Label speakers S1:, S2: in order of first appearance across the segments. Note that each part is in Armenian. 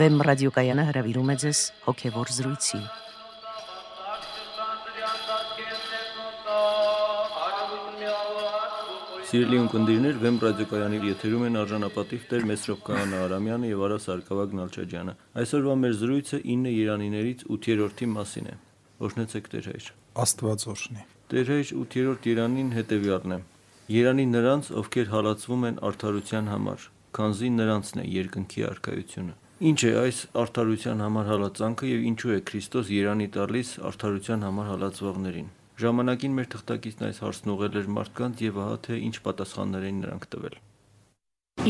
S1: Վեմ ռադիոկայանը հրավիրում է ձեզ հոգևոր զրույցի։
S2: Սիրելի ունկնդիրներ, Վեմ ռադիոկայանի եթերում են արժանապատիվ Տեր Մեսրոպ Կահանա Արամյանը եւ Արա Սարգսակյան Նալչաջյանը։ Այսօրվա մեր զրույցը 9 Երանիներից 8-րդի մասին է։ Օրհնեցեք Տեր հայր։
S3: Աստված օրհնի։
S2: Տեր հայր 8-րդ Երանին հետեւյալն է. Երանի նրանց, ովքեր հալածվում են արդարության համար, քանզի նրանցն է երկնքի արքայությունը։ Ինչ է այս արդարության համար հալածանքը եւ ինչու է Քրիստոս Երանի տալիս արդարության համար հալածվողներին։ Ժամանակին մեր թղթակիցն այս հարցն ուղղել էր մարդկանց եւ ահա թե ինչ պատասխաններ էին նրանք տվել։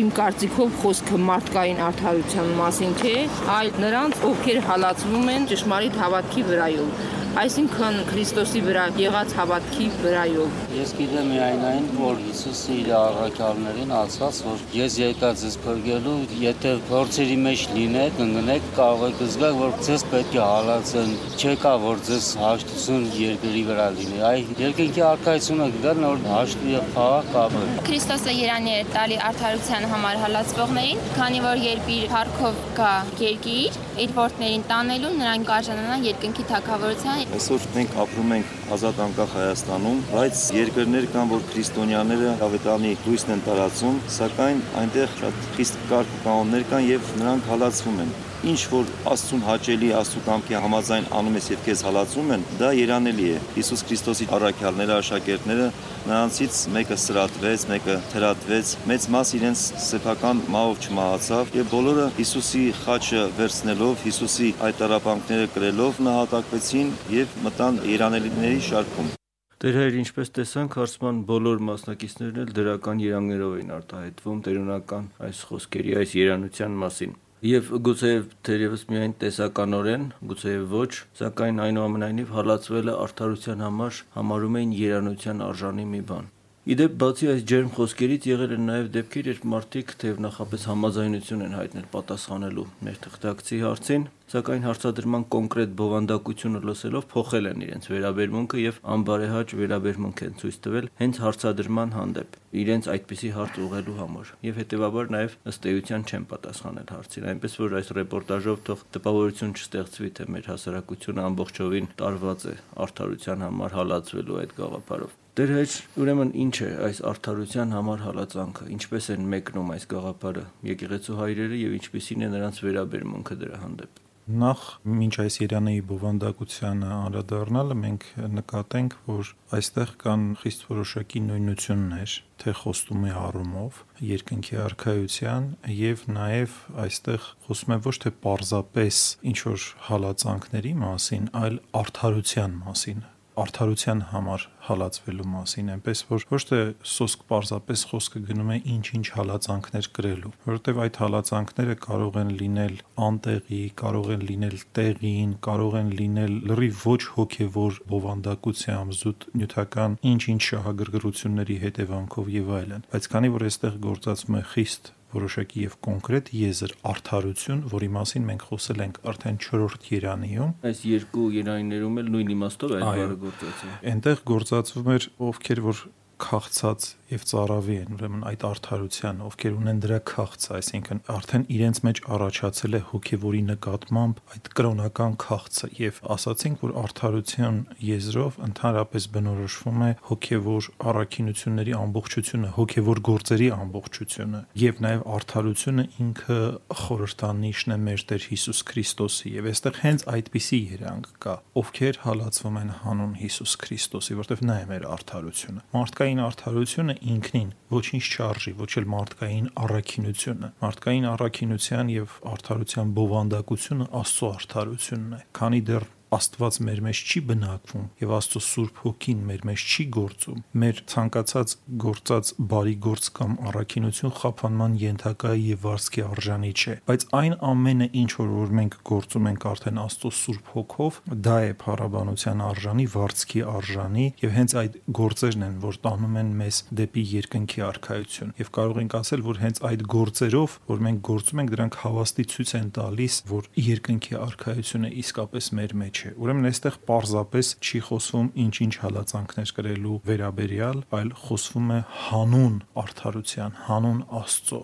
S4: Իմ կարծիքով խոսքը մարդկային արդարության մասին չէ, այլ նրանց, ովքեր հալածվում են ճշմարիտ հավատքի վրայով այսինքն Քրիստոսի վրա եղած հավատքի վրայով։
S5: Ես գիտեմ միայն այն, որ Հիսուսը իր առաքյալներին ասաց, որ ես եկա ձեզ փրկելու, եթե փորձերի մեջ լինեք, ընկնեք, կարող եք զգալ, որ ձեզ պետք է հալածեն, չեկա, որ ձեզ հաշտություն երկրի վրա լինի։ Այ երկնքի արքայությունը գտա նոր հաշտի եւ խաղ կապը։
S6: Քրիստոսը Երանի է տալի արդարության համար հալածվողներին, քանի որ երբ իր փառքով գա երկիր, իր որդներին տանելու նրանք կարժանանան երկնքի թակավորության
S7: Այսօր մենք ապրում ենք ազատ անկախ Հայաստանում, բայց երկրներ կան, որ քրիստոնյաները ավետանի լույսն են տարածում, սակայն այնտեղ շատ խիստ կարգ կանոններ կան եւ նրանք հալածվում են ինչ որ Աստծուն հաճելի Աստծու կամքի համաձայն անում ես եւ քեզ հալածում են, դա երանելի է։ Հիսուս Քրիստոսի առաքյալները, աշակերտները նրանցից մեկը սրատվեց, մեկը թրատվեց, մեծ մաս իրենց սեփական մահով չմահացավ եւ բոլորը Հիսուսի խաչը վերցնելով, Հիսուսի այդ տարապանքները կրելով նահատակվեցին եւ մտան երանելիների շարքում։
S2: Տեր հայր, ինչպես տեսանք, հարցման բոլոր մասնակիցներն էլ դրական երանգներով էին արտահայտվում տերունական այս խոսքերի, այս երանության մասին։ Եվ գուցե թերևս միայն տեսականորեն, գուցե ոչ, սակայն այնուամենայնիվ հալածվելը արդարության համար համարում էին երանության արժանի մի բան։ Իդեպ բացի այս ջերմ խոսքերից եղել են նաև դեպքեր, երբ մարդիկ թեև նախապես համաձայնություն են հայտնել պատասխանելու մեր թղթակցի հարցին, սակայն հարցադրման կոնկրետ բովանդակությունը լսելով փոխել են իրենց վերաբերմունքը եւ անբարեհաճ վերաբերմունք են ցույց տվել հենց հարցադրման հանդեպ իրենց այդպիսի հարց ուղղելու համար եւ հետեւաբար նաեւ ըստ էության չեն պատասխանել հարցին այնպես որ այս ռեպորտաժով թող տպավորություն չստեղծվի թե մեր հասարակությունը ամբողջովին տարված է արդարության համար հալածվելու այդ գաղափարով Դեր հետ ուրեմն ինչ է այս արդարության համար հալածանքը, ինչպես են մեկնում այս գաղափարը եկեղեցու հայրերը եւ ինչպիսին է նրանց վերաբերմունքը դրա հանդեպ։
S3: Նախ մինչ այս Իրանեի բովանդակությանը անդրադառնալը մենք նկատենք, որ այստեղ կան խիստ որոշակի նույնություններ, թե խոստումի առումով երկնքի արխայության եւ նաեւ այստեղ խոսում է ոչ թե պարզապես ինչ որ հալածանքների մասին, այլ արդարության մասին արդարության համար հալածվելու մասին, այնպես որ ոչ թե սոսկ պարզապես խոսքը գնում է ինչ-ինչ հալածանքներ կրելու, որովհետև այդ հալածանքները կարող են լինել անտեղի, կարող են լինել տեղին, կարող են լինել լրիվ ոչ հոգևոր բովանդակությամբ, զուտ նյութական ինչ-ինչ շահագրգռությունների հետևանքով եւ այլն։ Բայց քանի որ այստեղ գործածում է խիստ որոշակի եւ կոնկրետ եզր արդարություն, որի մասին մենք խոսել ենք արդեն 4-րդ երանիում։
S2: Այս երկու երանիներում էլ նույն իմաստով այդ բառը գործածվում։
S3: Այնտեղ գործածվում էր ովքեր որ քաղցած եւ ծառավի են, ուրեմն այդ արդարության, ովքեր ունեն դրա քաղցը, այսինքն արդեն իրենց մեջ առաջացել է հոգեվորի նկատմամբ այդ կրոնական քաղցը եւ ասացինք, որ արդարության եզրով ընդհանրապես բնորոշվում է հոգեվոր առաքինությունների ամբողջությունը, հոգեվոր գործերի ամբողջությունը եւ նաեւ արդարությունը ինքը խորհրդանիշն է մեր Տեր Հիսուս Քրիստոսի եւ այստեղ հենց այդպիսի երանգ կա, ովքեր հալածվում են հանուն Հիսուս Քրիստոսի, որտեղ նա է մեր արդարությունը։ Մարդկային արդարությունը ինքնին ոչինչ չարժի, ոչ էլ մարդկային առաքինությունը։ Մարդկային առաքինության եւ արդարության բովանդակությունը Աստծո արդարությունն է։ Քանի դեռ Աստված մեր մեջ չի բնակվում եւ Աստծո Սուրբ Հոգին մեր մեջ չի գործում, մեր ցանկացած գործած բարի գործ կամ առաքինություն խափանման ենթակա եւ վարձքի արժանի չէ, բայց այն ամենը ինչ որ որ մենք գործում ենք արդեն Աստծո Սուրբ Հոգով, դա է փառաբանության արժանի, վարձքի արժանի եւ հենց այդ գործերն են, որ տանում են մեզ դեպի երկնքի արխայություն։ Եվ կարող ենք ասել, որ հենց այդ գործերով, որ մենք գործում ենք, դրանք հավաստի ցույց են տալիս, որ երկնքի արխայությունը իսկապես մեր մեջ չէ։ Ուրեմն այստեղ պարզապես չի խոսվում ինչ-ինչ հալածանքներ կրելու վերաբերյալ, այլ խոսվում է հանուն արդարության, հանուն Աստծո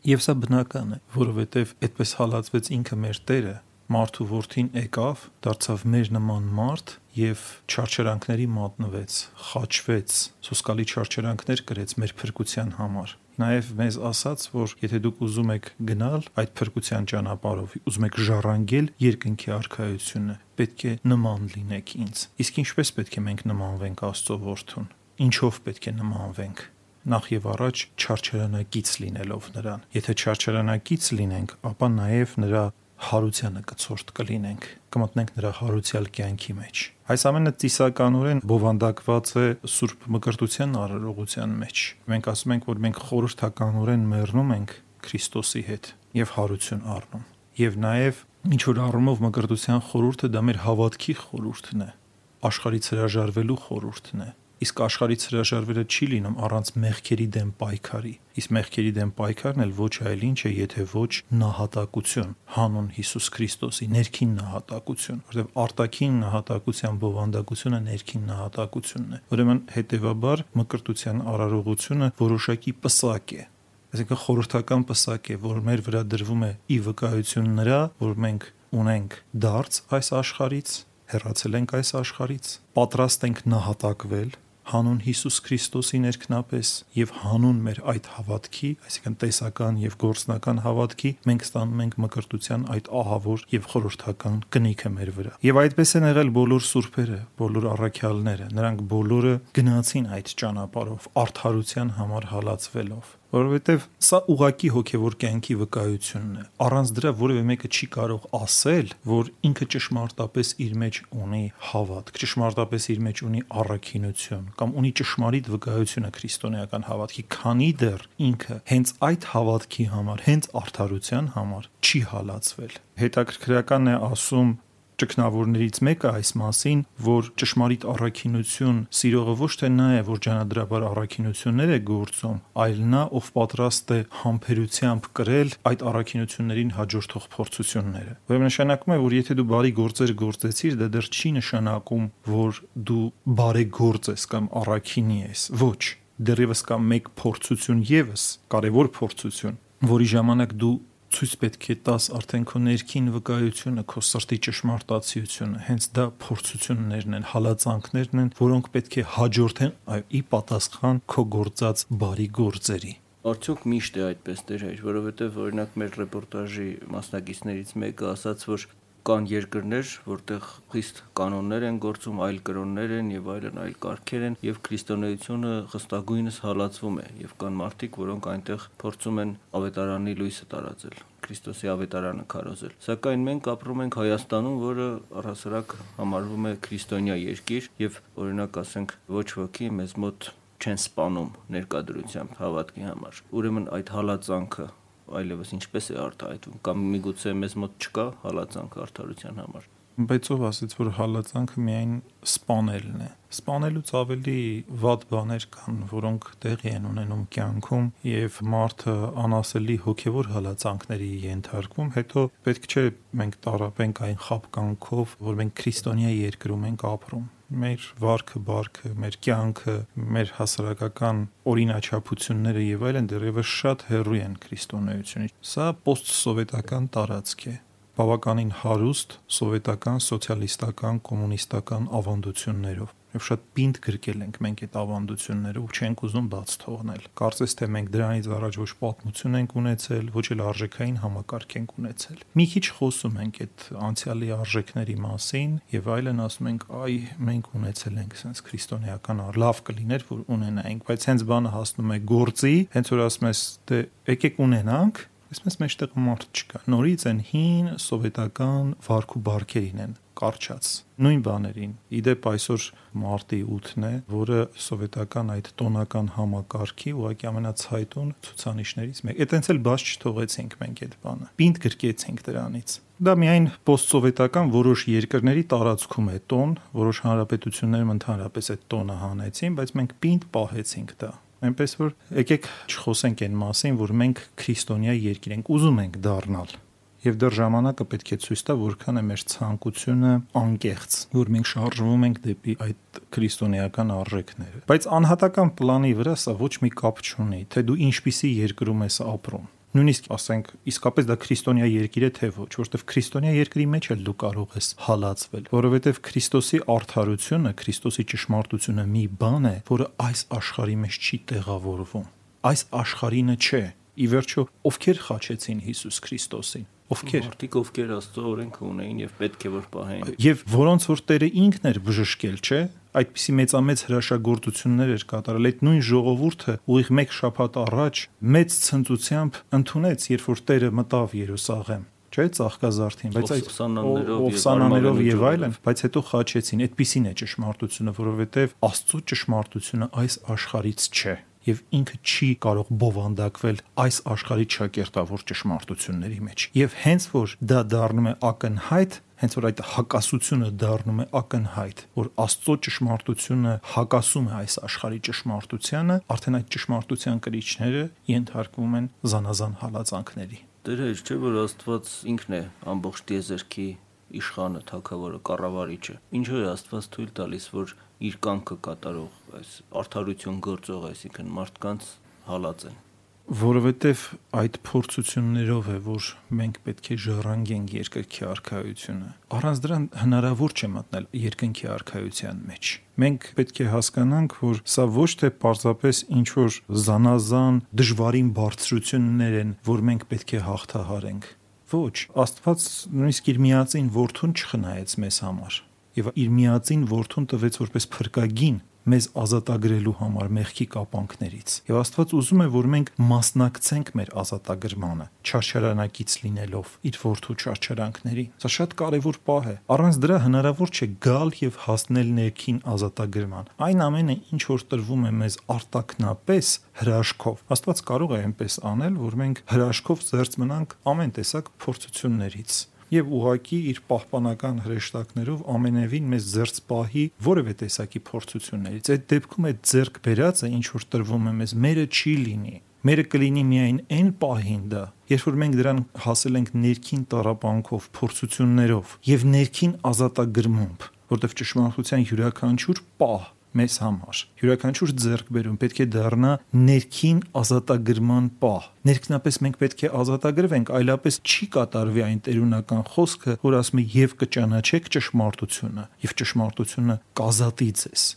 S3: Եվ սա բնական է, որովհետև այդպես հալածվեց ինքը մեր Տերը, մարդու որդին եկավ, դարձավ մեր նման մարդ եւ չարչարանքների մատնվեց, խաչվեց, սոսկալի չարչարանքներ կրեց մեր փրկության համար։ Նաև մեզ ասաց, որ եթե դուք ուզում եք գնալ այդ փրկության ճանապարհով, ուզում եք ժառանգել երկնքի արքայությունը, պետք է նման լինեք ինձ։ Իսկ ինչպես պետք է մենք նմանվենք Աստծո որդուն։ Ինչով պետք է նմանվենք նախ եւ առաջ չարչարանակից լինելով նրան։ Եթե չարչարանակից լինենք, ապա նաեւ նրա հարությանը կցորդ կլինենք, կմտնենք նրա հարուցյալ կյանքի մեջ։ Այս ամենը ծիսականորեն բովանդակված է Սուրբ Մկրտության արարողության մեջ։ Մենք ասում ենք, որ մենք խորհրդականորեն մեռնում ենք Քրիստոսի հետ եւ հարություն առնում։ Եվ նաեւ ինչ որ առումով մկրտության խորհուրդը դա մեր հավատքի խորհուրդն է, աշխարհից հրաժարվելու խորհուրդն է իսկ աշխարհից հրաժարվելը չի լինում առանց մեղքերի դեմ պայքարի։ Իսկ մեղքերի դեմ պայքարն էլ ոչ այլ ինչ է, եթե ոչ նահատակություն, հանուն Հիսուս Քրիստոսի ներքին նահատակություն, որովհետև արտաքին նահատակության բովանդակությունը ներքին նահատակությունն է։ Ուրեմն հետեւաբար մկրտության արարողությունը որոշակի պսակ է, այսինքն խորհրդական պսակ է, որ մեր վրա դրվում է ի վկայություն նրա, որ մենք ունենք դարձ այս աշխարից, հեռացել ենք այս աշխարից, պատրաստ ենք նահատակվել հանուն Հիսուս Քրիստոսի ներքնապես եւ հանուն մեր այդ հավատքի, այսինքն տեսական եւ գործնական հավատքի, մենք ստանում ենք մկրտության այդ ահավոր եւ խորհրդական կնիքը մեր վրա։ Եվ այդպես են եղել բոլոր սուրբերը, բոլոր առաքյալները, նրանք բոլորը գնացին այդ ճանապարհով արդարության համար հալածվելով որովհետև սա ուղակի հոգևոր կյանքի վկայությունն է։ Առանց դրա որևէ մեկը չի կարող ասել, որ ինքը ճշմարտապես իր մեջ ունի հավատք, ճշմարտապես իր մեջ ունի առաքինություն կամ ունի ճշմարիտ վկայությունը քրիստոնեական հավատքի, քանի դեռ ինքը հենց այդ հավատքի համար, հենց արդարության համար չի հալածվել։ Հետաքրքրական է ասում ճգնավորներից մեկը այս մասին, որ ճշմարիտ առաքինություն սիրողը ոչ թե նա է, որ ջանադրաբար առաքինություններ է գործում, այլ նա, ով պատրաստ է համբերությամբ կրել այդ առաքինություններին հաջորդող փորձությունները։ Ուրեմն նշանակում է, որ եթե դու բարի գործեր գործեցիր, դա դեռ չի նշանակում, որ դու բարեգործ ես կամ առաքինի ես։ Ոչ, դեռևս կա մեկ փորձություն եւս, կարևոր փորձություն, որի ժամանակ դու ցույց պետք է տաս արդեն քո ներքին վկայությունը, քո սրտի ճշմարտացիությունը։ Հենց դա փորձություններն են, հալածանքներն են, որոնք պետք է հաջորդեն այ ի պատասխան քո գործած բարի գործերի։
S2: Արդյոք միշտ է այդպես դեր հայր, որովհետև օրինակ մեր ռեպորտաժի մասնակիցներից մեկը ասաց, որ կան երկրներ, որտեղ խիստ կանոններ են գործում, այլ կրոններ են եւ այլն, այլ կարգեր են եւ քրիստոնեությունը խստագույնս հալածվում է եւ կան մարդիկ, որոնք այնտեղ փորձում են ավետարանի լույսը տարածել Քրիստոսի ավետարանը քարոզել։ Սակայն մենք ապրում ենք Հայաստանում, որը առհասարակ համարվում է քրիստոնյա երկիր եւ օրինակ ասենք ոչ ոքի մեզ մոտ չեն սպանում ներկադրությամբ հավատքի համար։ Ուրեմն այդ հալածանքը այլևս ինչպես է արտահայտվում կամ միգուցե մեզ մոտ չկա հալածանք արդարության համար
S3: բայց ով ասեց որ հալածանքը միայն սպանելն է սպանելուց ավելի վատ բաներ կան որոնք տեղի են ունենում կյանքում եւ մարդը անասելի հոգեվոր հալածանքների ենթարկվում հետո պետք չէ մենք տարապենք այն խապկանքով որ մենք քրիստոնյա երկրում ենք ապրում մեր վարքը, բարքը, մեր կյանքը, մեր հասարակական օրինաչափությունները եւ այլն դեռևս շատ հեռու են քրիստոնեությունից։ Սա պոստսովետական տարածք է բավականին հարուստ սովետական, սոցիալիստական, կոմունիստական ավանդություններով եւ շատ պինդ գրկել ենք մենք այդ ավանդությունները ու չենք ուզում բաց թողնել։ Կարծես թե մենք դրանից առաջ ոչ պատմություն ենք ունեցել, ոչ էլ արժեքային համակարգ ենք ունեցել։ Մի քիչ խոսում ենք այդ անցյալի արժեքների մասին եւ այլն ասում ենք, այ մենք ունեցել ենք sense քրիստոնեական լավ կլիներ որ ունենայինք, բայց հենց բանը հասնում է գործի, հենց որ ասում ես դե եկեք ունենանք, Այսպես մեջտեղ մարդ չկա։ Նորից են հին սովետական վարկու բարքերին են կարճած նույն բաներին։ Իդեպ այսօր մարտի 8-ն է, որը սովետական այդ տոնական համակարգի ուղղակի ամենացայտուն ցուցանիշներից մեկը։ Այդտենց էլ բաց չթողեցինք մենք այդ բանը։ Պինդ գրկեցինք դրանից։ Դա միայն պոստսովետական որոշ երկրների տարածքում է տոն, որոշ հանրապետություններում ընդհանրապես այդ տոնը հանեցին, բայց մենք պինդ պահեցինք դա այնպես որ եկեք չխոսենք այն մասին, որ մենք քրիստոնյա երկիր ենք, ուզում ենք դառնալ եւ դեռ ժամանակը պետք է ցույց տա որքան է մեր ցանկությունը անկեղծ որ մենք շարժվում ենք դեպի այդ քրիստոնեական արժեքները բայց անհատական պլանի վրա սա ոչ մի կապ չունի թե դու ինչպիսի երկրում ես ապրում Նույնիսկ ասենք, իսկապես դա քրիստոնյա երկիր է թե ոչ, որովհետև քրիստոնյա երկրի մեջ էլ դու կարող ես հալածվել, որովհետև Քրիստոսի արդարությունը, Քրիստոսի ճշմարտությունը մի բան է, որը այս աշխարհի մեջ չի տեղավորվում։ Այս աշխարհինը չէ։ Ի վերջո, ովքեր խաչեցին Հիսուս Քրիստոսին ովքեր
S2: մարդիկ ովքեր Աստծո օրենքը ունեին եւ պետք է որ պահեին
S3: եւ որոնց որ Տերը ինքն էր բժշկել, չէ՞ այդպիսի մեծամեծ հրաշագործություններ էր կատարել այդ նույն ժողովուրդը ուղիղ 1 շաբաթ առաջ մեծ ցնծությամբ ընդունեց երբ որ Տերը մտավ Երուսաղեմ չէ ծաղկազարդին բայց այդ ովսանաներով եւ այլն բայց հետո խաչեցին այդպիսին է ճշմարտությունը որովհետեւ աստծո ճշմարտությունը այս աշխարից չէ եւ ինքը չի կարող բովանդակվել այս աշխարհի չակերտավոր ճշմարտությունների մեջ։ Եվ հենց որ դա դառնում է ակնհայտ, հենց որ այդ հակասությունը դառնում է ակնհայտ, որ Աստծո ճշմարտությունը հակասում է այս աշխարհի ճշմարտությանը, արդեն այդ ճշմարտության կրիչները ենթարկվում են զանազան հալածանքների։
S2: Դեր է, չէ՞ որ Աստված ինքն է ամբողջ տիեզերքի իշխանը, թակավորը, կառավարիչը։ Ինչու է Աստված թույլ տալիս, որ իր կամքը կատարող այս արդարություն գործող, այսինքն մարդկանց հալածեն
S3: որովհետև այդ փորձություններով է, որ մենք պետք է ժառանգենք երկրքի արխայությունը։ Առանց դրան հնարավոր չէ մտնել երկնքի արխայության մեջ։ Մենք պետք է հասկանանք, որ սա ոչ թե պարզապես ինչ որ զանազան դժվարին բարձրություններ են, որ մենք պետք է հաղթահարենք։ Ոչ, Աստված նույնիսկ իր միածին որդուն չխնայեց մեզ համար եւ իր միածին որդուն տվեց որպես փրկագին մեզ ազատագրելու համար մեղքի կապանքներից։ Եվ Աստված ուզում է, որ մենք մասնակցենք մեր ազատագրմանը, չարչարանակից լինելով իր որդու չարչարանքներին։ Սա շատ կարևոր պահ է։ Առանց դրա հնարավոր չէ գալ եւ հասնել ներքին ազատագրման։ Այն ամենը, ինչ որ տրվում է մեզ արտակնապես հրաշքով։ Աստված կարող է այնպես անել, որ մենք հրաշքով զերծ մնանք ամեն տեսակ փորձություններից եւ ուղակի իր պահպանական հրեշտակներով ամենևին մեզ զերծ պահի որևէ տեսակի փորձություններից։ Այդ դեպքում այդ ձերկ բերածը ինչ որ տրվում է մեզ, մերը չի լինի։ Մերը կլինի միայն այն պահին դա, երբ որ մենք դրան հասել ենք ներքին տարապանքով, փորձություններով եւ ներքին ազատագրմամբ, որտեղ ճշմարտության յուրաքանչյուր պահ մեզ համար։ Յուրաքանչյուր ձեռքբերում պետք է դառնա ներքին ազատագրման պահ։ Ներքնապես մենք պետք է ազատագրվենք, այլապես չի կատարվի այն տերունական խոսքը, որ ասում է եւ կճանաչեք ճշմարտությունը, եւ ճշմարտությունը կազատի ձեզ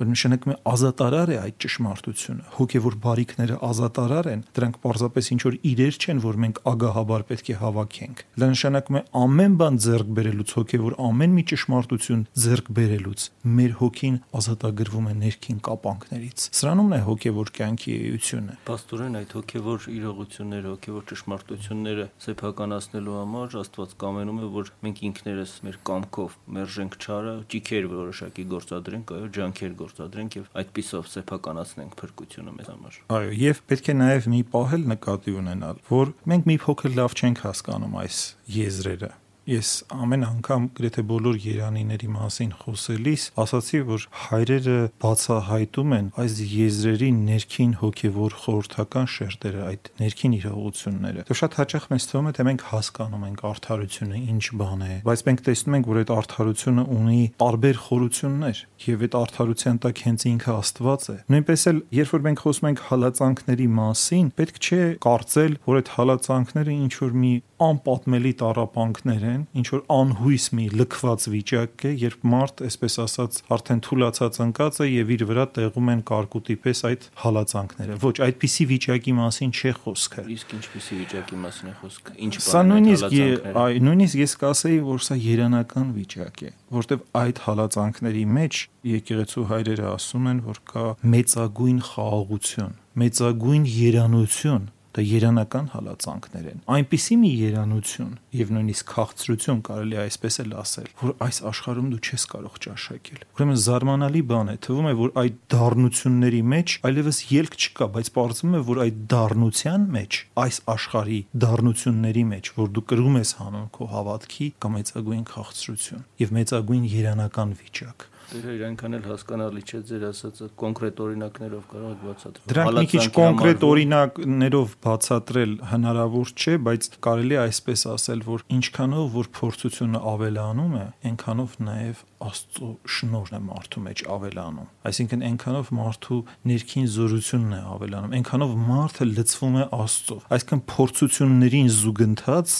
S3: որ նշանակում է ազատարար է այդ ճշմարտությունը հոգևոր բարիքները ազատարար են դրանք պարզապես ինչ որ իրեր չեն որ մենք ագահաբար պետք է հավաքենք դա նշանակում է ամեն բան ձեռք բերելուց հոգևոր ամեն մի ճշմարտություն ձեռք բերելուց մեր հոգին ազատագրվում է ներքին կապանքներից սրանումն է հոգևոր կյանքի էությունը
S2: Պաստորեն այդ հոգևոր իրողությունները հոգևոր ճշմարտությունները սեփականացնելու համար Աստված կամենում է որ մենք ինքներս մեր կամքով մերժենք չարը ճիքեր որոշակի գործադրենք այո ջանքեր գործադրենք եւ այդպիսով սեփականացնենք փրկությունը մեզ համար։
S3: Այո, եւ պետք է նաեւ մի պահ էլ նկատի ունենալ, որ մենք մի փոքր լավ չենք հասկանում այս եզրերը Ես ամեն անգամ գրեթե բոլոր երանիների մասին խոսելիս ասացի, որ հայրերը բացահայտում են այս եզրերի ներքին հոգևոր խորհրդական շերտերը, այդ ներքին իրողությունները։ Դե շատ հաճախ մեզ թվում է, թե մենք հասկանում ենք արդարությունը ինչ բան է, բայց մենք տեսնում ենք, որ այդ արդարությունը ունի տարբեր խորություններ, եւ այդ արդարության տակ հենց ինքը Աստված է։ Նույնպես էլ, երբ որ մենք խոսում ենք հալածանքների մասին, պետք չէ կարծել, որ այդ հալածանքները ինչ որ մի անպատմելի տարապանքներ են, ինչ որ անհույս մի լքված վիճակ է, երբ մարդ, այսպես ասած, արդեն թուլացած ընկած է եւ իր վրա տեղում են կարկուտի պես այդ հալածանքները։ Ոչ, այդպիսի վիճակի մասին չէ խոսքը։
S2: Իսկ ինչպիսի վիճակի մասին է խոսքը։ Ինչ
S3: բան։ Սա նույնիսկ այ նույնիսկ ես կասեի, որ սա երանական վիճակ է, որտեվ այդ հալածանքների մեջ եկեղեցու հայրերը ասում են, որ կա մեծագույն խաղաղություն, մեծագույն երանություն դա երանական հալածանքներ են։ Այնպիսի մի երանություն եւ նույնիսկ քաղցրություն կարելի է այսպես էլ ասել, որ այս աշխարհում դու չես կարող ճաշակել։ Ուրեմն զարմանալի բան է, թվում է, որ այդ դառնությունների մեջ այլևս ելք չկա, բայց պարզվում է, որ այդ դառնության մեջ, այս աշխարհի դառնությունների մեջ, որ դու կրում ես հանուն քո հավատքի, կա մեծագույն քաղցրություն եւ մեծագույն երանական վիճակ
S2: Դեր իրանքան էլ հասկանալի չէ ձեր ասածը կոնկրետ օրինակներով կարող եք բացատրել։
S3: Դրանք մի քիչ կոնկրետ օրինակներով բացատրել հնարավոր չէ, բայց կարելի է այսպես ասել, որ ինչքանով որ փորձությունը ավելանում է, այնքանով նաև Աստծո շնորհն է մարդու մեջ ավելանում։ Այսինքն այնքանով մարդու ներքին զորությունն է ավելանում, այնքանով մարդը լցվում է Աստծո։ Այսինքն փորձություններին զուգընթաց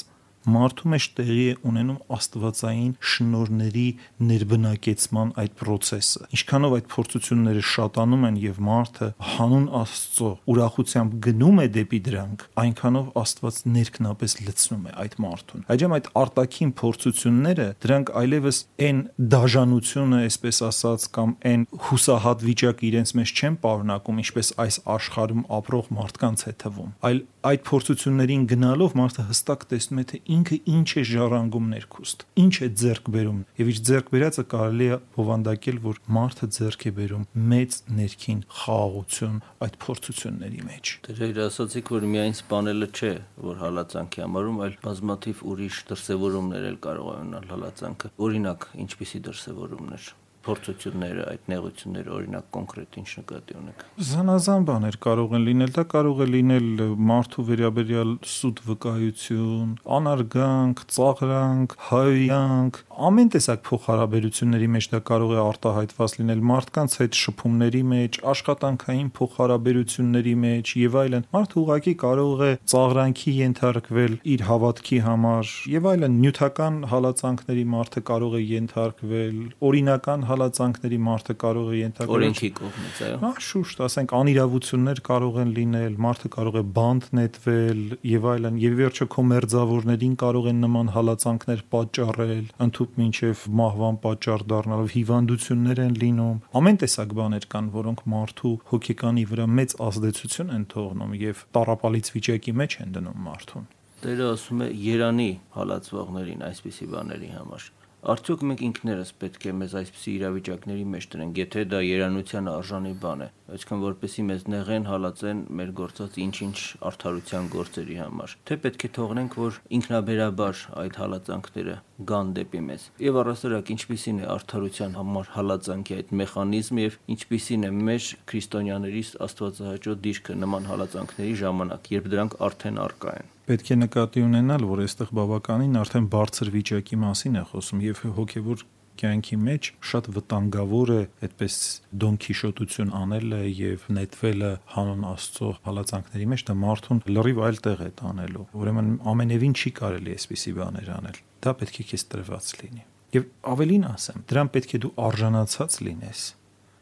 S3: մարդու մեջ տեղի է ունենում աստվածային շնորների ներբնակեցման այդ process-ը։ Ինչքանով այդ փորձությունները շատանում են եւ մարդը հանուն Աստծո ուրախությամբ գնում է դեպի դրանք, այնքանով Աստված ներքնապես լցնում է այդ մարդուն։ Այժմ այդ արտաքին փորձությունները դրանք այլևս այն դաժանությունը, այսպես ասած, կամ այն հուսահատ վիճակը իրենց մեջ չեն պարունակում, ինչպես այս աշխարհում ապրող մարդկանց է թվում, այլ այդ փորձություններին գնալով մարդը հստակ տեսնում է թե ինքը ինչ է ժառանգում ներքուստ, ինչ է ձեռք բերում։ Եվ իր ձեռք բերածը կարելի է հովանդակել, որ մարդը ձեռք է բերում մեծ ներքին խաղաղություն այդ փորձությունների մեջ։
S2: Դե իր ասացիք, որ միայն սپانելը չէ, որ հալածանքի համարում, այլ բազմաթիվ ուրիշ դրսևորումներ էլ կարող է ունենալ հալածանքը։ Օրինակ, ինչպիսի դրսևորումներ փորձությունները, այդ նեղությունները, օրինակ կոնկրետ ինչ նկատի ունեք։
S3: Զանազան բաներ կարող են լինել, դա կարող է լինել մարդու վերաբերյալ սուտ վկայություն, անարգանք, ծաղրանք, հայյանք, ամեն տեսակ փոխհարաբերությունների մեջ դա կարող է արտահայտված լինել մարդկանց հետ շփումների մեջ, աշխատանքային փոխհարաբերությունների մեջ եւ այլն։ Մարդը ուղղակի կարող է ծաղրանքի ենթարկվել իր հավատքի համար եւ այլն նյութական հալածանքների մարդը կարող է ենթարկվել, օրինական հալածանքների մարդը կարող է ենթարկվել
S2: օրենքի կողմից, այո։
S3: Հա, շուշտ, ասենք անիրավություններ կարող են լինել, մարդը կարող է բանտ նետվել եւ այլն, եւ վերջը քո մերձավորներին կարող են նման հալածանքներ պատճառել, ընդཐུպ մինչեւ մահվան պատճառ դառնալով հիվանդություններ են լինում։ Ամեն տեսակ բաներ կան, որոնք մարդու հոգեկանի վրա մեծ ազդեցություն են թողնում եւ տարապալից վիճակի մեջ են դնում մարդուն։
S2: Տերը ասում է Երանի հալածվողներին այսպիսի բաների համար Արդյոք մենք ինքներս պետք է մեզ այսպիսի իրավիճակների մեջ տրենք, եթե դա երանության արժանի բան է, այսինքն որպեսի մեզ նեղեն հալածեն մեր գործած ինչ-ինչ արդարության գործերի համար, թե պետք է թողնենք, որ ինքնաբերաբար այդ հալածանքները գան դեպի մեզ։ Եվ առասարակ ինչպիսին է արդարության համար հալածանքի այդ մեխանիզմը եւ ինչպիսին է մեր քրիստոնյաների աստվածահաճո դիրքը նման հալածանքների ժամանակ, երբ դրանք արդեն արկա են
S3: պետք է նկատի ունենալ, որ այստեղ բավականին արդեն բարձր վիճակի մասին է խոսում եւ հոգեվոր կյանքի մեջ շատ վտանգավոր է այդպես դոնքիշոտություն անելը եւ նետվելը հանուն Աստծո հալածանքների մեջ դա մարդուն լրիվ այլ տեղ է տանելու ուրեմն ամենևին չի կարելի այսպիսի բաներ անել դա պետք է քեզ տրված լինի եւ ավելին ասեմ դրան պետք է դու արժանացած լինես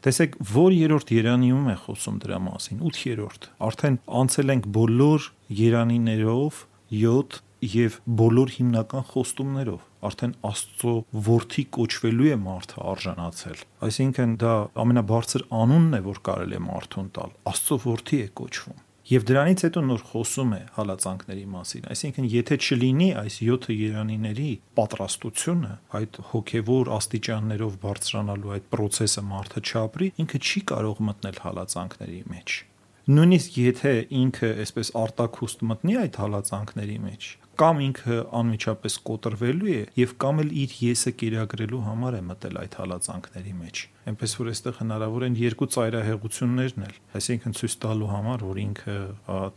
S3: Տեսեք, որ երրորդ Երանիում է խոսում դրա մասին, 8-րդ։ Արդեն անցել ենք բոլոր Երանիներով 7 եւ բոլոր հիմնական խոստումներով արդեն Աստծո որդի կոչվելու է մարդը արժանացել։ Այսինքն դա ամենաբարձր անունն է, որ կարելի է մարդուն տալ։ Աստծո որդի է կոչվում։ Եվ դրանից հետո նոր խոսում է հալածանքների մասին։ Այսինքն, եթե չլինի այս 7 երանիների պատրաստությունը, այդ հոգևոր աստիճաններով բարձրանալու այդ process-ը մարդը չապրի, ինքը չի կարող մտնել հալածանքների մեջ։ Նույնիսկ եթե ինքը այսպես արտակուստ մտնի այդ հալածանքների մեջ, կամ ինքը անմիջապես կոտրվելու է եւ կամ էլ իր եսը կերակրելու համար է մտել այդ հալածանքների մեջ այնպես որ այստեղ հնարավոր են երկու ծայրահեղություններն էլ այսինքն ցույց տալու համար որ ինքը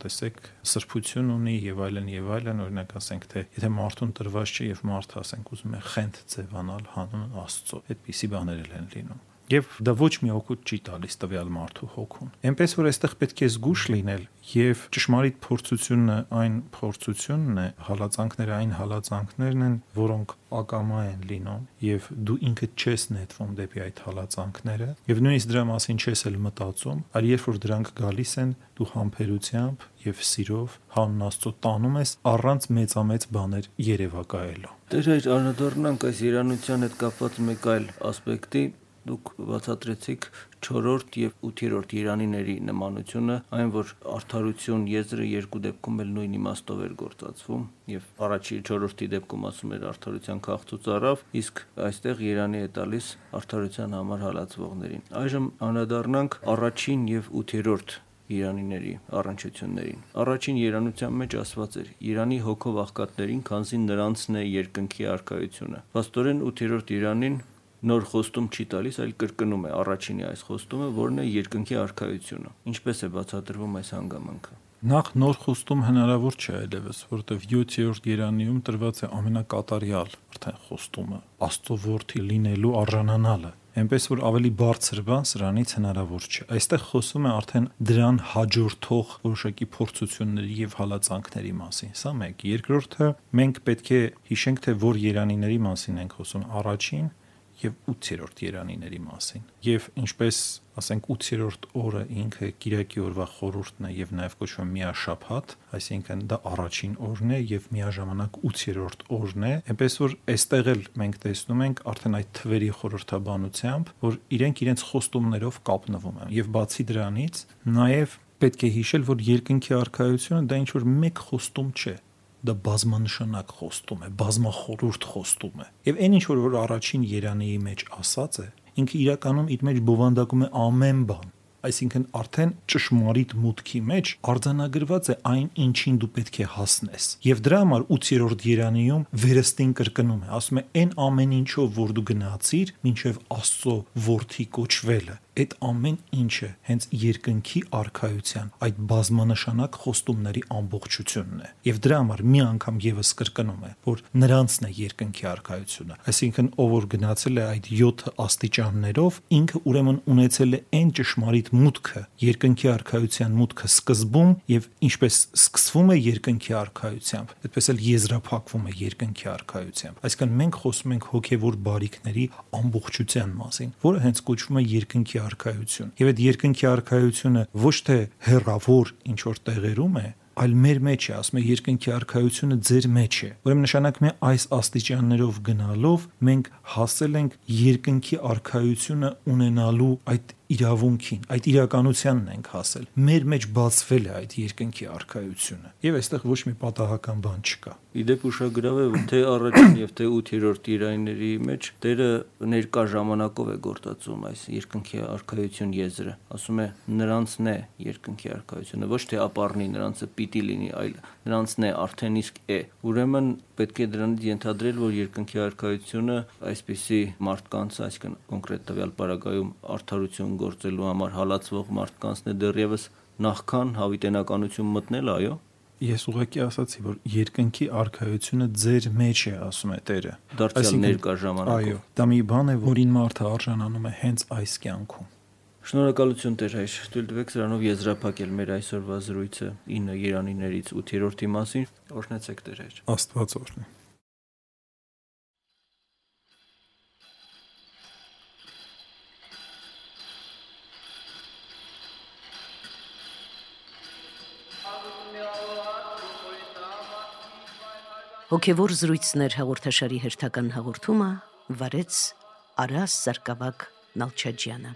S3: տեսեք սրբություն ունի եւ այլն եւ այլն օրինակ ասենք թե եթե մարդուն տրված չէ եւ մարդը ասենք ուզում է խենթ ձևանալ հանուն Աստծո այդպիսի բաներ են լինում եւ դա ոչ մի օգուտ չի տալիս տվյալ մարդու հոգուն։ Էնպես որ այստեղ պետք է զգուշ լինել եւ ճշմարիտ փորձությունը այն փորձությունն է, հալածանքները այն հալածանքներն են, որոնք ակամա են լինում եւ դու ինքդ չես նետվում դեպի այդ հալածանքները եւ նույնիսկ դրա մասին չես էլ մտածում, այլ երբ որ դրանք գալիս են, դու համբերությամբ եւ սիրով հանուն Աստծո տանում ես առանց մեծամեծ բաներ երևակայելու։
S2: Դեր այդ անդրադառնանք այս իրանության հետ կապված մեկ այլ ասպեկտի, դուք բացատրեցիք 4-րդ եւ 8-րդ Իրանիների նմանությունը, այն որ արդարություն եզրը երկու դեպքում էլ նույն իմաստով էր գործածվում եւ առաջի 4-րդի դեպքում ասում էր արդարության քաղցուց առավ, իսկ այստեղ Իրանի է տալիս արդարության համար հալածվողներին։ Այժմ անդրադառնանք առաջին եւ 8-րդ Իրանիների առնչություններին։ Առաջին երանության մեջ ասված էր. Իրանի հոգով աղքատներին, քանզի նրանցն է երկնքի արքայությունը։ Պաստորեն 8-րդ Իրանին նոր խոստում չի տալիս, այլ կրկնում է առաջինի այս խոստումը, որն է երկնքի արխայությունը։ Ինչպես է բացատրվում այս հանգամանքը։
S3: Նախ նոր խոստում հնարավոր չէ այլևս, որովհետև 7-րդ երանիում տրված է ամենակատարյալ արդեն խոստումը՝ Աստծո որդի լինելու արժանանալը այնպես որ ավելի բարձր բան սրանից հնարավոր չէ։ Այստեղ խոսում է արդեն դրան հաջորդող որոշակի փորձությունների եւ հալածանքների մասին։ Սա մեկ։ Երկրորդը մենք պետք է հիշենք, թե որ երանիների մասին ենք խոսում։ Առաջին եւ 8-րդ երանիների մասին։ Եվ ինչպես ասենք 8-րդ օրը ինքը Կիրակի օրվա խորհուրդն է եւ նաեւ կոչվում միաշաբաթ, այսինքն դա առաջին օրն է եւ միաժամանակ 8-րդ օրն է, այնպես որ այստեղ էլ մենք տեսնում ենք արդեն այդ թվերի խորհրդաբանությամբ, որ իրենք իրենց խոստումներով կապնվում են եւ բացի դրանից նաեւ պետք է հիշել, որ երկնքի արխայությունը դա ինչ որ մեկ խոստում չէ դա բազմանշանակ խոստում է, բազմախորուրդ խոստում է։ Եվ այն ինչ որ առաջին Երանի մեջ ասած է, ինքը իրականում իր մեջ բովանդակում է ամեն բան այսինքն արդեն ճշմարիտ մուտքի մեջ արձանագրված է այն, ինչին դու պետք է հասնես։ Եվ դրա համար 8-րդ Երանիում վերստին կրկնում է, ասում է այն ամեն ինչով, որ դու գնացիր, ինչև Աստծո որդի կոչվելը այդ ամեն ինչը հենց երկնքի արխայության այդ բազմանշանակ խոստումների ամբողջությունն է եւ դրա համար մի անգամ եւս կրկնում է որ նրանցն է երկնքի արխայությունը այսինքն ով որ գնացել է այդ 7 աստիճաններով ինքը ուրեմն ունեցել է այն ճշմարիտ մուտքը երկնքի արխայության մուտքը սկզբում եւ ինչպես սկսվում է երկնքի արխայությամբ այդպես էլ եզրափակվում է երկնքի արխայությամբ այսինքն մենք խոսում ենք հոգեվոր բարիքների ամբողջության մասին որը հենց կոչվում է երկնքի արխայություն։ Եվ այդ երկնքի արխայությունը ոչ թե հերավոր ինչ որ տեղերում է, այլ մեր մեջ է, ասում է երկնքի արխայությունը ձեր մեջ է։ Ուրեմն նշանակում է այս աստիճաններով գնալով մենք հասել ենք երկնքի արխայությունը ունենալու այդ իրավունքին, այդ իրականությանն ենք հասել։ Մեր մեջ բացվել է այդ երկնքի արխայությունը։ Եվ այստեղ ոչ մի պատահական բան չկա։
S2: Իդեպ ուշագրավ է, թե առաջին եւ թե 8-րդ իրայինների մեջ Տերը ներկա ժամանակով է գործածում այս երկնքի արխայություն եզրը։ Ասում է նրանցն է երկնքի արխայությունը, ոչ թե ապառնի նրանցը պիտի լինի, այլ նրանցն է արդեն իսկ է։ Ուրեմն պետք է դրանից ենթադրել, որ երկնքի արխայությունը այսպիսի մարդկանց, այսինքն կոնկրետ տվյալ բարագայում արդարություն գործելու համար հալածվող մարդկանցն է դեռևս նախքան հավիտենականություն մտնել, այո։
S3: Ես ուղղակի ասացի, որ երկնքի արխայությունը ձեր մեջ է, ասում է Տերը։
S2: Դարձյալ ներկա ժամանակով։
S3: Այո, դա մի բան է, որին մարդը արժանանում է հենց այս կյանքում։
S2: Շնորհակալություն Տեր հայր։ Թույլ տվեք սրանով եզրափակել մեր այսօրվա զրույցը 9 Երանիներից 8-րդի մասին։ Օրհնեցեք Տեր հայր։
S3: Աստված օրհնի։
S1: Հոգևոր զրույցներ հաղորդաշարի հերթական հաղորդումը վարեց Արաս Սարգսակ Նալչաջյանը։